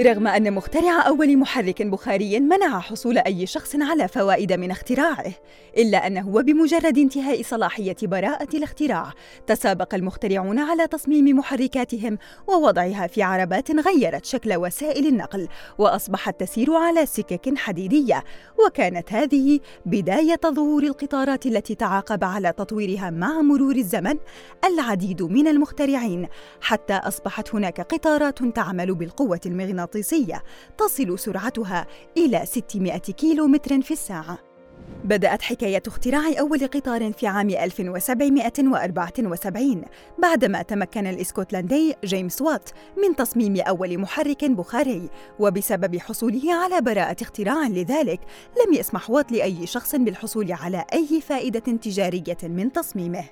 رغم أن مخترع أول محرك بخاري منع حصول أي شخص على فوائد من اختراعه، إلا أنه بمجرد انتهاء صلاحية براءة الاختراع، تسابق المخترعون على تصميم محركاتهم ووضعها في عربات غيرت شكل وسائل النقل، وأصبحت تسير على سكك حديدية، وكانت هذه بداية ظهور القطارات التي تعاقب على تطويرها مع مرور الزمن العديد من المخترعين، حتى أصبحت هناك قطارات تعمل بالقوة المغناطيسية. المغناطيسية تصل سرعتها إلى 600 كيلو متر في الساعة. بدأت حكاية اختراع أول قطار في عام 1774 بعدما تمكن الإسكتلندي جيمس وات من تصميم أول محرك بخاري وبسبب حصوله على براءة اختراع لذلك لم يسمح وات لأي شخص بالحصول على أي فائدة تجارية من تصميمه.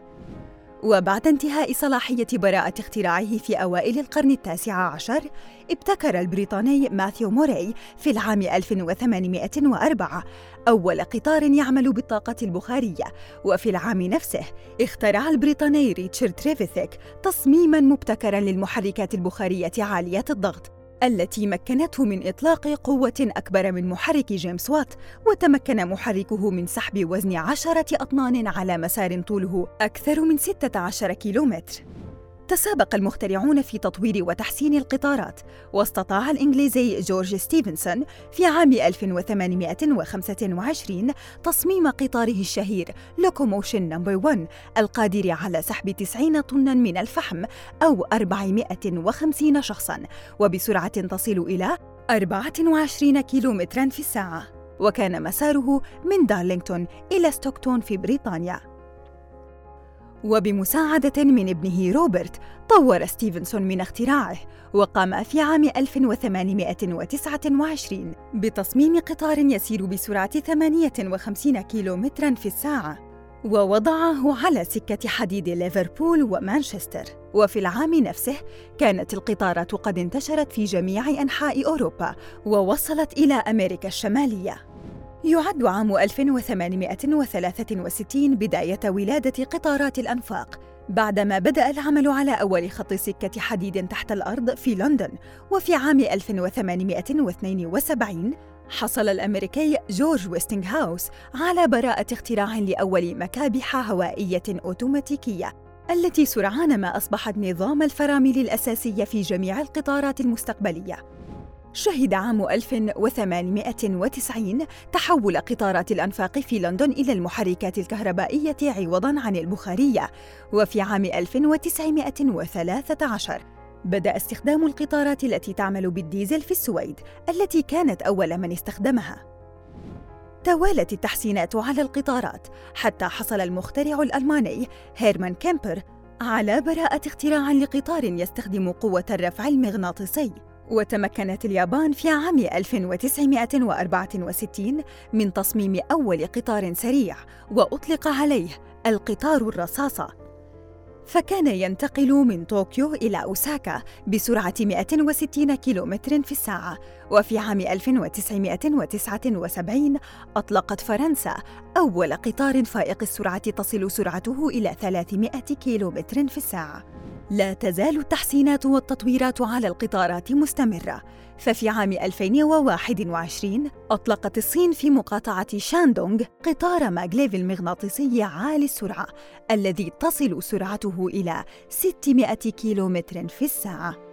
وبعد انتهاء صلاحية براءة اختراعه في أوائل القرن التاسع عشر، ابتكر البريطاني ماثيو موري في العام 1804 أول قطار يعمل بالطاقة البخارية، وفي العام نفسه اخترع البريطاني ريتشارد تريفيثيك تصميماً مبتكراً للمحركات البخارية عالية الضغط. التي مكنته من إطلاق قوة أكبر من محرك جيمس وات وتمكن محركه من سحب وزن عشرة أطنان على مسار طوله أكثر من 16 كيلومتر. تسابق المخترعون في تطوير وتحسين القطارات. واستطاع الإنجليزي جورج ستيفنسون في عام 1825 تصميم قطاره الشهير Locomotion Number 1 القادر على سحب 90 طنا من الفحم أو 450 شخصاً وبسرعة تصل إلى 24 كيلومتراً في الساعة. وكان مساره من دارلينغتون إلى ستوكتون في بريطانيا. وبمساعدة من ابنه روبرت طور ستيفنسون من اختراعه وقام في عام 1829 بتصميم قطار يسير بسرعة 58 كيلومترا في الساعة ووضعه على سكة حديد ليفربول ومانشستر. وفي العام نفسه كانت القطارات قد انتشرت في جميع أنحاء أوروبا ووصلت إلى أمريكا الشمالية. يعد عام 1863 بداية ولادة قطارات الأنفاق بعدما بدأ العمل على أول خط سكة حديد تحت الأرض في لندن وفي عام 1872 حصل الأمريكي جورج ويستنغهاوس على براءة اختراع لأول مكابح هوائية أوتوماتيكية التي سرعان ما أصبحت نظام الفرامل الأساسي في جميع القطارات المستقبلية. شهد عام 1890 تحول قطارات الأنفاق في لندن إلى المحركات الكهربائية عوضاً عن البخارية، وفي عام 1913 بدأ استخدام القطارات التي تعمل بالديزل في السويد، التي كانت أول من استخدمها. توالت التحسينات على القطارات حتى حصل المخترع الألماني هيرمان كيمبر على براءة اختراع لقطار يستخدم قوة الرفع المغناطيسي وتمكنت اليابان في عام 1964 من تصميم أول قطار سريع وأطلق عليه القطار الرصاصة. فكان ينتقل من طوكيو إلى أوساكا بسرعة 160 كيلومتر في الساعة وفي عام 1979 أطلقت فرنسا أول قطار فائق السرعة تصل سرعته إلى 300 كيلومتر في الساعة. لا تزال التحسينات والتطويرات على القطارات مستمرة. ففي عام 2021 أطلقت الصين في مقاطعة شاندونغ قطار ماغليف المغناطيسي عالي السرعة الذي تصل سرعته إلى 600 كيلومتر في الساعة.